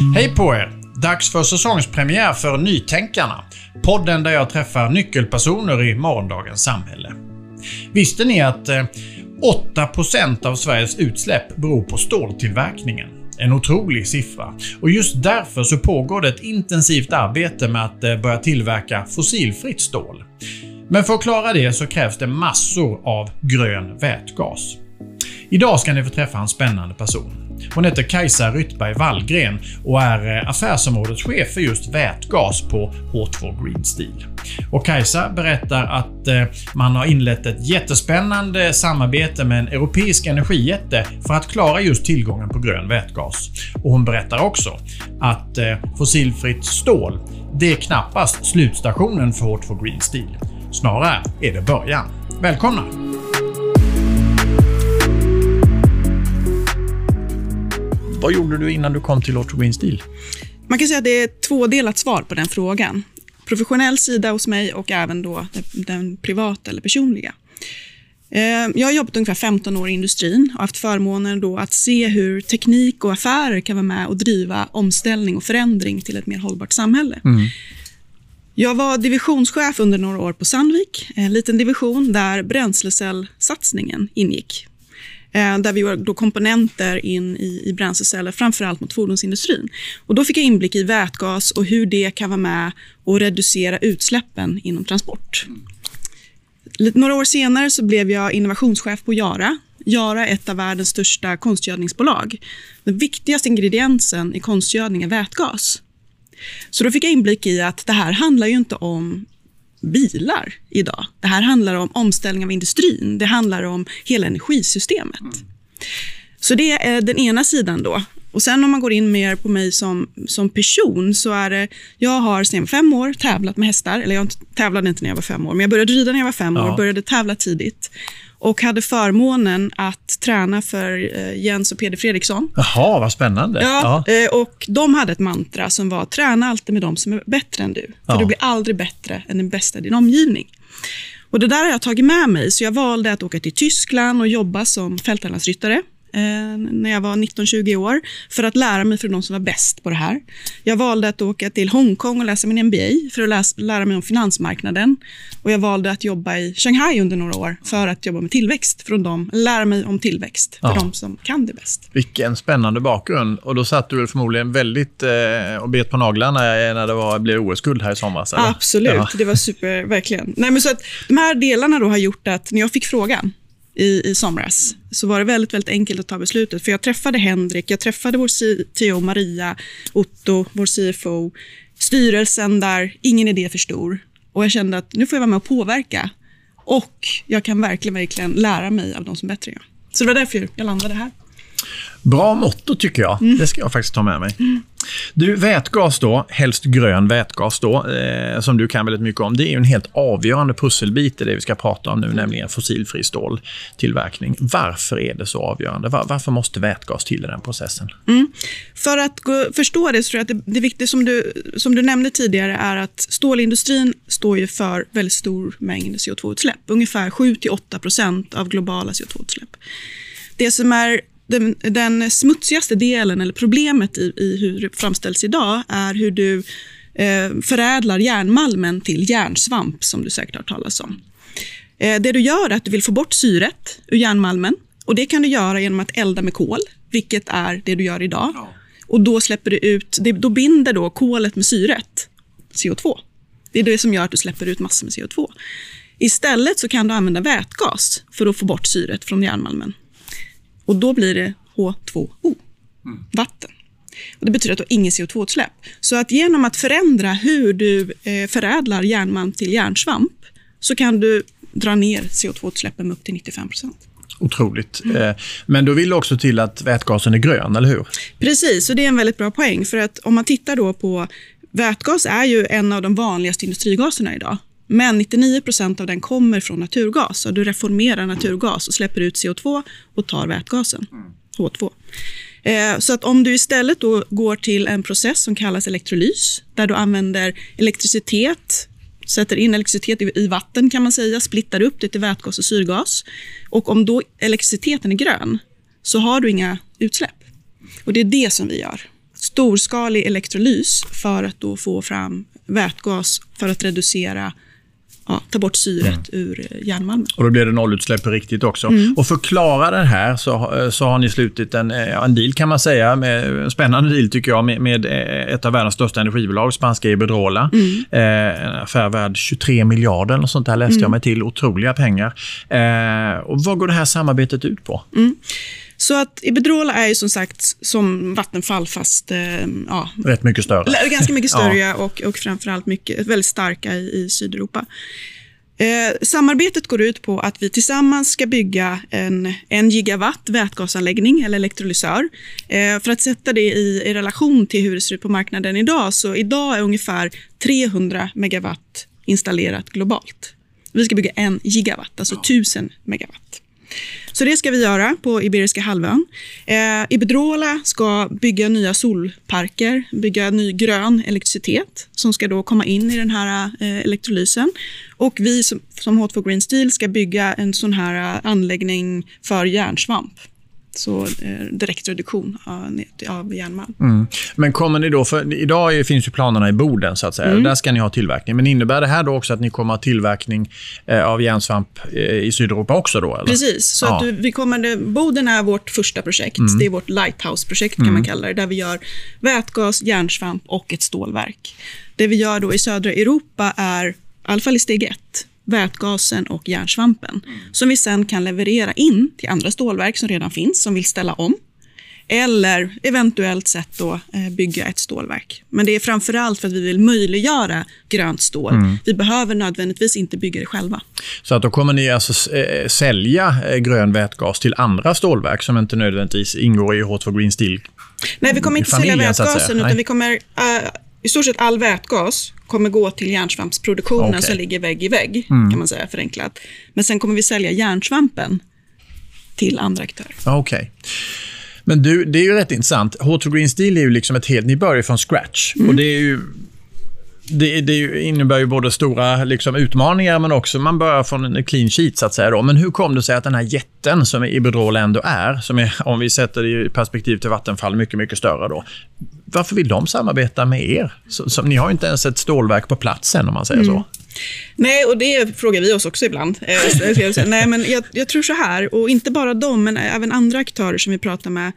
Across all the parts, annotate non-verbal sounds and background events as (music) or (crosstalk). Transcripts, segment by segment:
Hej på er! Dags för säsongspremiär för Nytänkarna. Podden där jag träffar nyckelpersoner i morgondagens samhälle. Visste ni att eh, 8% av Sveriges utsläpp beror på ståltillverkningen? En otrolig siffra. Och just därför så pågår det ett intensivt arbete med att eh, börja tillverka fossilfritt stål. Men för att klara det så krävs det massor av grön vätgas. Idag ska ni få träffa en spännande person. Hon heter Kajsa Ryttberg Wallgren och är eh, affärsområdeschef för just vätgas på H2 Green Steel. Och Kajsa berättar att eh, man har inlett ett jättespännande samarbete med en europeisk energijätte för att klara just tillgången på grön vätgas. Och hon berättar också att eh, fossilfritt stål, det är knappast slutstationen för H2 Green Steel. Snarare är det början. Välkomna! Vad gjorde du innan du kom till H2 Green Steel? Man kan säga att det är tvådelat svar på den frågan. Professionell sida hos mig och även då den, den privata eller personliga. Eh, jag har jobbat ungefär 15 år i industrin och haft förmånen då att se hur teknik och affärer kan vara med och driva omställning och förändring till ett mer hållbart samhälle. Mm. Jag var divisionschef under några år på Sandvik, en liten division där bränslecellsatsningen ingick. Eh, där vi gjorde komponenter in i, i bränsleceller, framförallt mot fordonsindustrin. Och då fick jag inblick i vätgas och hur det kan vara med och reducera utsläppen inom transport. Några år senare så blev jag innovationschef på Yara. Yara är ett av världens största konstgödningsbolag. Den viktigaste ingrediensen i konstgödning är vätgas. Så då fick jag inblick i att det här handlar ju inte om bilar idag. Det här handlar om omställning av industrin. Det handlar om hela energisystemet. Mm. Så det är den ena sidan då. Och sen om man går in mer på mig som, som person så är det, jag har sedan fem år tävlat med hästar. Eller jag tävlade inte när jag var fem år, men jag började rida när jag var fem ja. år, började tävla tidigt och hade förmånen att träna för eh, Jens och Peder Fredriksson. Jaha, vad spännande. Ja, ja. Eh, och De hade ett mantra som var träna alltid med de som är bättre än du. För ja. du blir aldrig bättre än den bästa i din omgivning. Och Det där har jag tagit med mig, så jag valde att åka till Tyskland och jobba som fälttävlansryttare eh, när jag var 19-20 år för att lära mig från de som var bäst på det här. Jag valde att åka till Hongkong och läsa min MBA för att läsa, lära mig om finansmarknaden. Och jag valde att jobba i Shanghai under några år för att jobba med tillväxt från dem, lära mig om tillväxt för ja. de som kan det bäst. Vilken spännande bakgrund. Och då satt du förmodligen väldigt eh, och bet på naglarna när det var, blev OS-guld här i somras? Absolut, ja. det var super, verkligen. Nej, men så att de här delarna då har gjort att när jag fick frågan, i, i somras så var det väldigt, väldigt enkelt att ta beslutet. För Jag träffade Henrik, jag träffade vår CTO Maria, Otto, vår CFO, styrelsen där ingen idé för stor. Och Jag kände att nu får jag vara med och påverka. Och jag kan verkligen, verkligen lära mig av de som är bättre än jag. Så det var därför jag landade här. Bra motto tycker jag. Mm. Det ska jag faktiskt ta med mig. Mm. Du, vätgas då, helst grön vätgas då, eh, som du kan väldigt mycket om. Det är en helt avgörande pusselbit i det vi ska prata om nu, nämligen fossilfri ståltillverkning. Varför är det så avgörande? Var, varför måste vätgas till i den processen? Mm. För att gå, förstå det så tror jag att det, det viktiga som du, som du nämnde tidigare är att stålindustrin står ju för väldigt stor mängd CO2-utsläpp. Ungefär 7-8% av globala CO2-utsläpp. Det som är den, den smutsigaste delen, eller problemet i, i hur det framställs idag, är hur du eh, förädlar järnmalmen till järnsvamp, som du säkert har talas om. Eh, det du gör är att du vill få bort syret ur järnmalmen. Och Det kan du göra genom att elda med kol, vilket är det du gör idag. Ja. Och Då släpper du ut, det, då binder då kolet med syret, CO2. Det är det som gör att du släpper ut massor med CO2. Istället så kan du använda vätgas för att få bort syret från järnmalmen. Och då blir det H2O, mm. vatten. Och det betyder att du har inget CO2-utsläpp. Så att genom att förändra hur du eh, förädlar järnmalm till järnsvamp så kan du dra ner CO2-utsläppen med upp till 95 Otroligt. Mm. Men då vill det också till att vätgasen är grön, eller hur? Precis, och det är en väldigt bra poäng. För att om man tittar då på Vätgas är ju en av de vanligaste industrigaserna idag. Men 99% av den kommer från naturgas. Och du reformerar naturgas och släpper ut CO2 och tar vätgasen, H2. Eh, så att om du istället då går till en process som kallas elektrolys, där du använder elektricitet, sätter in elektricitet i vatten kan man säga, splittar upp det till vätgas och syrgas. Och om då elektriciteten är grön, så har du inga utsläpp. Och det är det som vi gör. storskalig elektrolys för att då få fram vätgas för att reducera ja, ta bort syret mm. ur eh, järnmalmen. Och då blir det nollutsläpp på riktigt också. Mm. Och klara det här så, eh, så har ni slutit en, eh, en deal kan man säga, med, en spännande deal tycker jag, med, med ett av världens största energibolag, spanska Iberdrola. Mm. Eh, en affär värd 23 miljarder eller sånt där läste jag mm. mig till. Otroliga pengar. Eh, och vad går det här samarbetet ut på? Så att Iberdrola är ju som sagt som Vattenfall fast... Eh, ja, Rätt mycket större. Ganska mycket större ja. och, och framförallt mycket, väldigt starka i, i Sydeuropa. Eh, samarbetet går ut på att vi tillsammans ska bygga en, en gigawatt vätgasanläggning eller elektrolysör. Eh, för att sätta det i, i, relation till hur det ser ut på marknaden idag, så idag är ungefär 300 megawatt installerat globalt. Vi ska bygga en gigawatt, alltså 1000 megawatt. Så det ska vi göra på Iberiska halvön. Eh, Iberdrola ska bygga nya solparker, bygga ny grön elektricitet som ska då komma in i den här eh, elektrolysen. Och vi som, som H2 Green Steel ska bygga en sån här eh, anläggning för järnsvamp så eh, direktreduktion av, av järnmalm. Mm. Men kommer ni då, för idag finns ju planerna i Boden så att säga, mm. där ska ni ha tillverkning. Men innebär det här då också att ni kommer att ha tillverkning eh, av järnsvamp eh, i Sydeuropa också då? Eller? Precis, så ja. att vi kommer, Boden är vårt första projekt. Mm. Det är vårt lighthouse-projekt kan man mm. kalla det, där vi gör vätgas, järnsvamp och ett stålverk. Det vi gör då i södra Europa är, i alla fall i steg ett, vätgasen och järnsvampen som vi sen kan leverera in till andra stålverk som redan finns, som vill ställa om. Eller eventuellt sett då, eh, bygga ett stålverk. Men det är framför allt för att vi vill möjliggöra grönt stål. Mm. Vi behöver nödvändigtvis inte bygga det själva. Så att då kommer ni alltså äh, sälja äh, grön vätgas till andra stålverk som inte nödvändigtvis ingår i H2 Green Steel Nej, vi kommer inte sälja vätgasen, utan vi kommer... Äh, i stort sett all vätgas kommer gå till järnsvampsproduktionen okay. som ligger vägg i vägg, mm. kan man säga förenklat. Men sen kommer vi sälja järnsvampen till andra aktörer. Okej. Okay. Men du, det är ju rätt intressant. H2 Green Steel är ju liksom ett helt... Ni börjar från scratch. Mm. Och det är ju det, det, innebär ju både stora liksom, utmaningar, men också man börjar från en clean sheet, så att säga. Då. Men hur kom det sig att den här jätten som Iberdrola ändå är, som är, om vi sätter det i perspektiv till Vattenfall, mycket, mycket större då. Varför vill de samarbeta med er? Så, så, ni har ju inte ens ett stålverk på plats än, om man säger mm. så. Nej, och det frågar vi oss också ibland. Eh, nej, men jag, jag, tror så här, och inte bara de, men även andra aktörer som vi pratar med,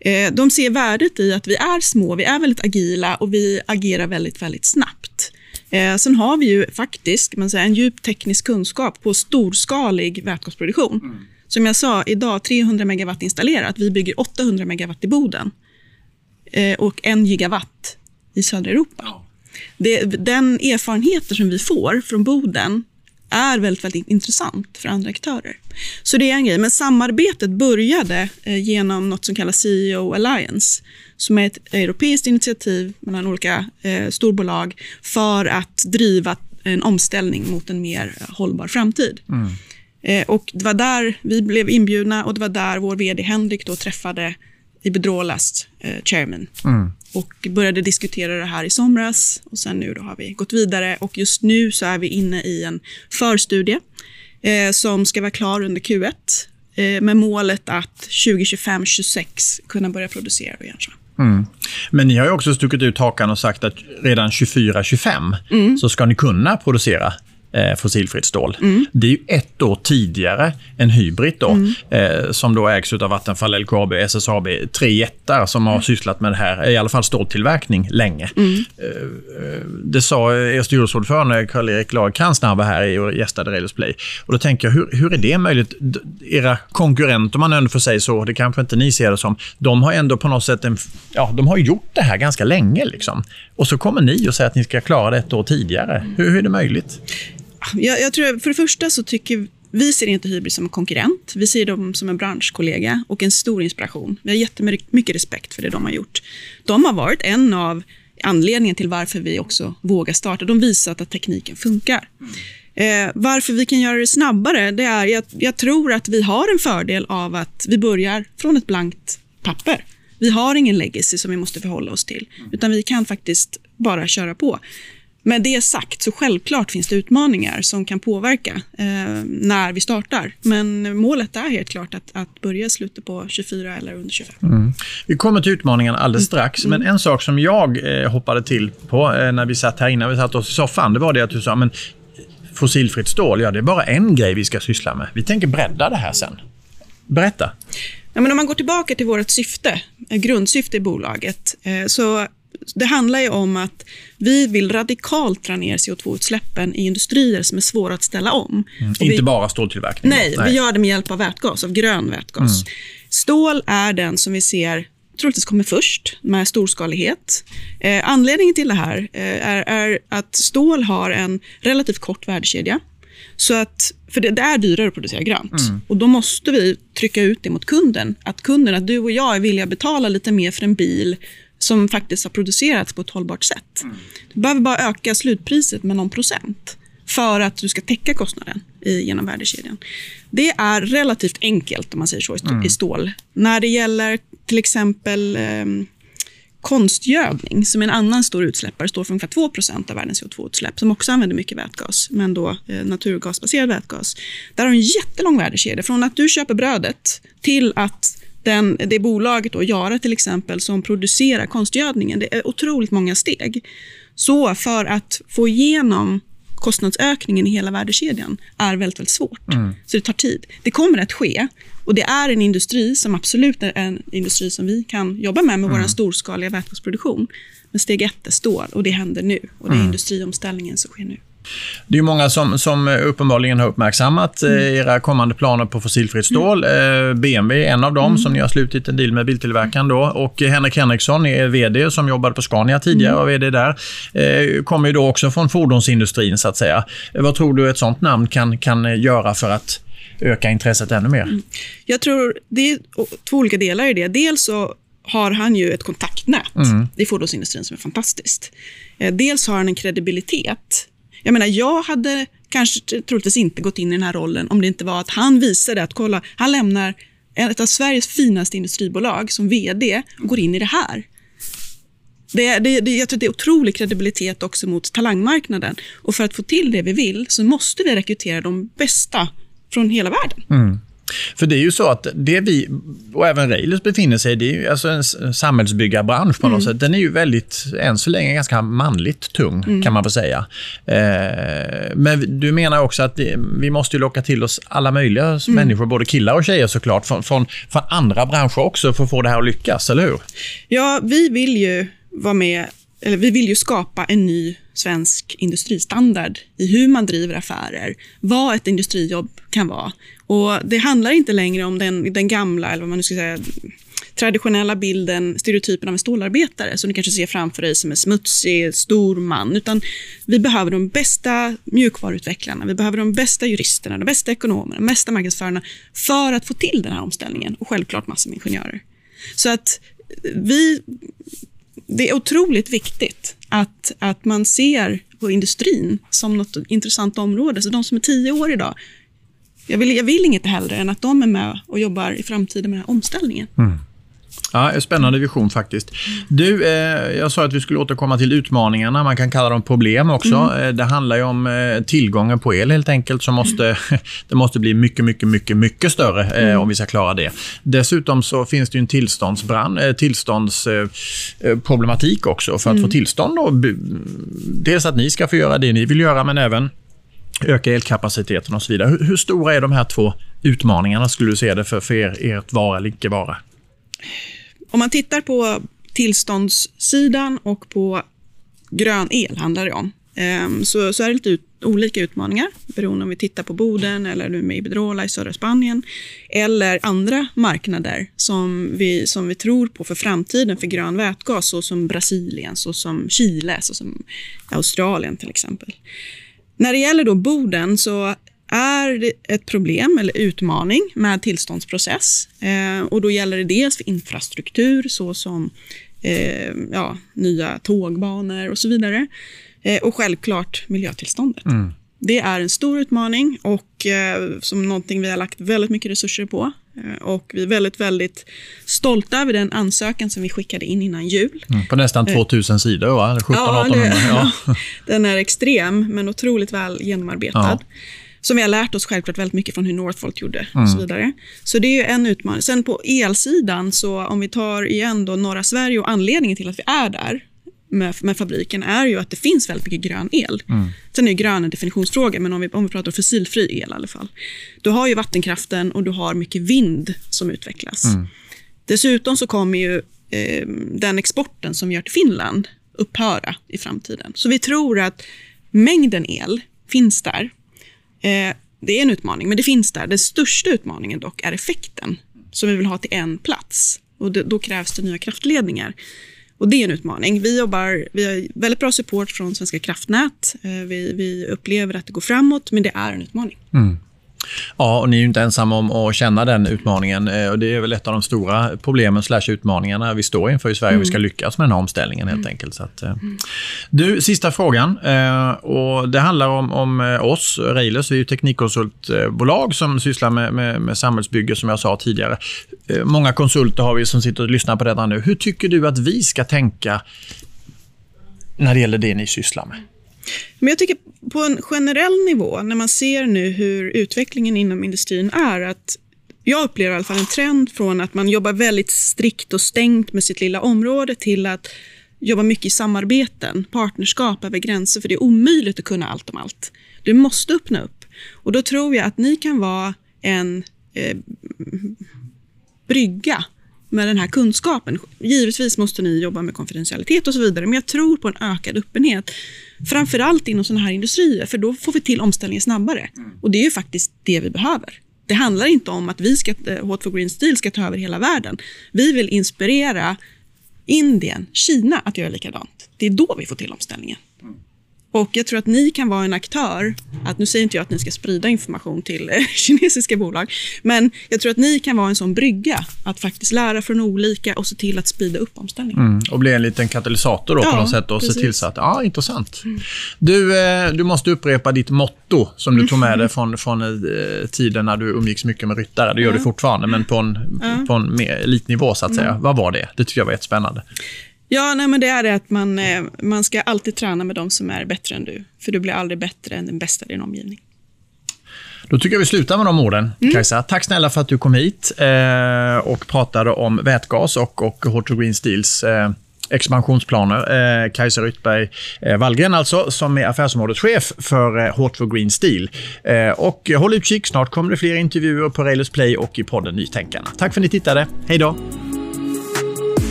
eh, de ser värdet i att vi är små, vi är väldigt agila och vi agerar väldigt, väldigt snabbt. Eh, sen har vi ju faktiskt man säger, en djup teknisk kunskap på storskalig vätgasproduktion. Mm. Som jag sa, idag 300 megawatt installerat. Vi bygger 800 megawatt i Boden eh, och en gigawatt i södra Europa. Ja. Det, den erfarenheten som vi får från Boden är väldigt, väldigt intressant för andra aktörer. Så det är en grej. Men samarbetet började eh, genom något som kallas CEO Alliance, som är ett europeiskt initiativ mellan olika eh, storbolag för att driva en omställning mot en mer hållbar framtid. Mm. Eh, och det var där vi blev inbjudna och det var där vår vd Henrik då träffade Iberdrolas eh, chairman mm. Och började diskutera det här i somras. Och sen nu då har vi gått vidare och just nu så är vi inne i en förstudie eh, som ska vara klar under Q1 eh, med målet att 2025-26 kunna börja producera järnsvamp. Mm. Men ni har ju också stuckit ut hakan och sagt att redan 24-25 mm. så ska ni kunna producera fossilfritt stål. Mm. Det är ju ett år tidigare än Hybrid då, mm. eh, som då ägs av Vattenfall, LKAB, SSAB. Tre jättar som har mm. sysslat med det här, i alla fall ståltillverkning, länge. Mm. Eh, det sa er styrelseordförande Karl-Erik Lagercrantz när han var här och gästade Railers Play. Och då tänker jag, hur, hur är det möjligt? Era konkurrenter, om man ändå får säga så, det kanske inte ni ser det som, de har ändå på något sätt en, ja, de har gjort det här ganska länge. Liksom. Och så kommer ni och säger att ni ska klara det ett år tidigare. Hur, hur är det möjligt? Jag, jag, tror, för det första så tycker vi ser inte Hybrid som en konkurrent. Vi ser dem som en branschkollega och en stor inspiration. Vi har jättemycket respekt för det de har gjort. De har varit en av anledningen till varför vi också vågar starta. De visat att tekniken funkar. Eh, varför vi kan göra det snabbare, det är jag, jag tror att vi har en fördel av att vi börjar från ett blankt papper. Vi har ingen legacy som vi måste förhålla oss till, utan vi kan faktiskt bara köra på. Med det sagt, så självklart finns det utmaningar som kan påverka eh, när vi startar. Men målet är helt klart att, att börja i slutet på 24 eller under 25. Mm. Vi kommer till utmaningarna alldeles mm. strax, mm. men en sak som jag eh, hoppade till på eh, när vi satt här innan vi satt oss i soffan, det var det att du sa men fossilfritt stål, ja det är bara en grej vi ska syssla med. Vi tänker bredda det här sen. Berätta. Ja, men om man går tillbaka till vårt syfte, eh, grundsyfte i bolaget, eh, så det handlar ju om att vi vill radikalt dra ner CO2-utsläppen i industrier som är svåra att ställa om. Mm, inte vi, bara ståltillverkning? Nej, nej, vi gör det med hjälp av vätgas, av grön vätgas. Mm. Stål är den som vi ser troligtvis kommer först med storskalighet. Eh, anledningen till det här eh, är, är, att stål har en relativt kort värdekedja. Så att, för det, det är dyrare att producera grönt. Mm. Och Då måste vi trycka ut det mot kunden. Att kunden, att du och jag är villiga att betala lite mer för en bil som faktiskt har producerats på ett hållbart sätt. Mm. Du behöver bara öka slutpriset med någon procent för att du ska täcka kostnaden i, genom värdekedjan. Det är relativt enkelt om man säger så i, mm. stål. När det gäller till exempel eh, konstgödning, som är en annan stor utsläppare, står för ungefär 2% av världens CO2-utsläpp, som också använder mycket vätgas, men då eh, naturgasbaserad vätgas. Där har du en jättelång värdekedja, från att du köper brödet till att den, det bolaget, då, Jara till exempel, som producerar konstgödningen. Det är otroligt många steg. Så för att få igenom kostnadsökningen i hela värdekedjan är väldigt, väldigt svårt. Mm. Så det tar tid. Det kommer att ske och det är en industri som absolut är en industri som vi kan jobba med med mm. vår storskaliga vätgasproduktion. Men steg ett är stål och det händer nu och det är mm. industriomställningen som sker nu. Det är många som, som uppenbarligen har uppmärksammat eh, mm. era kommande planer på fossilfritt stål. Mm. Eh, BMW är en av dem mm. som ni har slutit en deal med biltillverkaren. Då. Och Henrik Henriksson är VD som jobbade på Scania tidigare mm. och VD där. Eh, kommer ju då också från fordonsindustrin så att säga. Vad tror du ett sånt namn kan, kan göra för att öka intresset ännu mer? Jag tror det är två olika delar i det. Dels så har han ju ett kontaktnät mm. i fordonsindustrin som är fantastiskt. Dels har han en kredibilitet jag menar, jag hade kanske troligtvis inte gått in i den här rollen om det inte var att han visade att kolla, han lämnar ett av Sveriges finaste industribolag som VD och går in i det här. Det, det, det, jag tror det är otrolig kredibilitet också mot talangmarknaden. Och för att få till det vi vill så måste vi rekrytera de bästa från hela världen. Mm. För det är ju så att det vi, och även Railers befinner sig i, det är ju alltså en samhällsbyggarbransch på något mm. sätt. Den är ju väldigt, än så länge, ganska manligt tung, mm. kan man få säga. Eh, men du menar också att det, vi måste locka till oss alla möjliga mm. människor, både killar och tjejer såklart, från, från, från andra branscher också för att få det här att lyckas, eller hur? Ja, vi vill ju vara med eller vi vill ju skapa en ny svensk industristandard i hur man driver affärer, vad ett industrijobb kan vara. Och Det handlar inte längre om den, den gamla, eller vad man nu ska säga, traditionella bilden, stereotypen av en stålarbetare som du kanske ser framför dig som en smutsig, stor man. Utan vi behöver de bästa mjukvaruutvecklarna, vi behöver de bästa juristerna, de bästa ekonomerna, de bästa marknadsförarna för att få till den här omställningen och självklart massor med ingenjörer. Så att vi det är otroligt viktigt att, att man ser på industrin som något intressant område. Så de som är tio år idag, jag vill, jag vill inget hellre än att de är med och jobbar i framtiden med den här omställningen. Mm. Ja, spännande vision faktiskt. Du, eh, jag sa att vi skulle återkomma till utmaningarna. Man kan kalla dem problem också. Mm. Eh, det handlar ju om eh, tillgången på el helt enkelt. Som måste, mm. (laughs) det måste bli mycket, mycket, mycket, mycket större eh, mm. om vi ska klara det. Dessutom så finns det en tillståndsbrand, eh, tillståndsproblematik också. För att få mm. tillstånd då, dels att ni ska få göra det ni vill göra, men även öka elkapaciteten och så vidare. Hur, hur stora är de här två utmaningarna skulle du säga det för, för er, ert vara eller icke vara? Om man tittar på tillståndssidan och på grön el, handlar det om, ehm, så, så är det lite ut, olika utmaningar beroende om vi tittar på Boden eller nu med Iberdrola i södra Spanien eller andra marknader som vi, som vi tror på för framtiden för grön vätgas, såsom Brasilien, såsom Chile, såsom Australien till exempel. När det gäller då Boden så är det ett problem eller utmaning med tillståndsprocess. Eh, och då gäller det dels för infrastruktur såsom eh, ja, nya tågbanor och så vidare. Eh, och självklart miljötillståndet. Mm. Det är en stor utmaning och eh, som någonting vi har lagt väldigt mycket resurser på och vi är väldigt, väldigt stolta över den ansökan som vi skickade in innan jul. Mm, på nästan 2000 sidor, va? Eller 17 ja, 1800? Ja. (laughs) den är extrem, men otroligt väl genomarbetad. Ja. Som vi har lärt oss självklart väldigt mycket från hur Northvolt gjorde mm. och så vidare. Så det är en utmaning. Sen på elsidan, så om vi tar igen då norra Sverige och anledningen till att vi är där med, med fabriken är ju att det finns väldigt mycket grön el. Mm. Sen är grön en definitionsfråga, men om vi, om vi pratar fossilfri el i alla fall. Du har ju vattenkraften och du har mycket vind som utvecklas. Mm. Dessutom så kommer ju eh, den exporten som vi gör till Finland upphöra i framtiden. Så vi tror att mängden el finns där. Eh, det är en utmaning, men det finns där. Den största utmaningen dock är effekten som vi vill ha till en plats. Och det, då krävs det nya kraftledningar. Och Det är en utmaning. Vi, jobbar, vi har väldigt bra support från Svenska kraftnät. Eh, vi, vi upplever att det går framåt, men det är en utmaning. Mm. Ja, och ni är inte ensamma om att känna den utmaningen. Eh, och det är väl ett av de stora problemen slash utmaningarna vi står inför i Sverige. Mm. Vi ska lyckas med den här omställningen helt mm. enkelt. Så att, eh. mm. Du, sista frågan. Eh, och det handlar om, om oss, Railers. Vi är ju teknikkonsultbolag som sysslar med, med, med samhällsbygge som jag sa tidigare. Många konsulter har vi som sitter och lyssnar på detta nu. Hur tycker du att vi ska tänka när det gäller det ni sysslar med? Men jag tycker på en generell nivå, när man ser nu hur utvecklingen inom industrin är, att jag upplever i alla fall en trend från att man jobbar väldigt strikt och stängt med sitt lilla område till att jobba mycket i samarbeten, partnerskap över gränser, för det är omöjligt att kunna allt om allt. Du måste öppna upp. Och då tror jag att ni kan vara en eh, brygga med den här kunskapen. Givetvis måste ni jobba med konfidentialitet och så vidare, men jag tror på en ökad öppenhet. Framförallt inom sådana här industrier, för då får vi till omställningen snabbare. Och det är ju faktiskt det vi behöver. Det handlar inte om att vi ska, Hot for Green Steel ska ta över hela världen. Vi vill inspirera Indien, Kina att göra likadant. Det är då vi får till omställningen. Och jag tror att ni kan vara en aktör, att nu säger inte jag att ni ska sprida information till eh, (laughs) kinesiska bolag, men jag tror att ni kan vara en sån brygga, att faktiskt lära från olika och se till att sprida upp omställningen. Mm, och bli en liten katalysator då ja, på något sätt och precis. se till så att, ja, intressant. Mm. Du, eh, du måste upprepa ditt motto som du tog med dig från, från eh, tiden när du umgicks mycket med ryttare. Det gör ja. du fortfarande, men på en, ja. på en mer elitnivå så att säga. Mm. Vad var det? Det tycker jag var jättespännande. Ja, nej, men det är det att man, eh, man ska alltid träna med de som är bättre än du. För du blir aldrig bättre än den bästa i din omgivning. Då tycker jag vi slutar med de orden, mm. Kajsa. Tack snälla för att du kom hit eh, och pratade om vätgas och, och Hot Green Steels eh, expansionsplaner. Eh, Kajsa Ryttberg eh, Wallgren alltså, som är affärsområdeschef för eh, for Green Steel. Eh, och håll utkik, snart kommer det fler intervjuer på Railers Play och i podden Nytänkarna. Tack för att ni tittade. Hej då!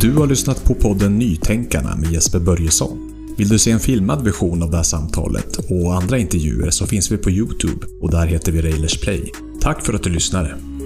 Du har lyssnat på podden Nytänkarna med Jesper Börjesson. Vill du se en filmad version av det här samtalet och andra intervjuer så finns vi på Youtube och där heter vi Railers Play. Tack för att du lyssnade!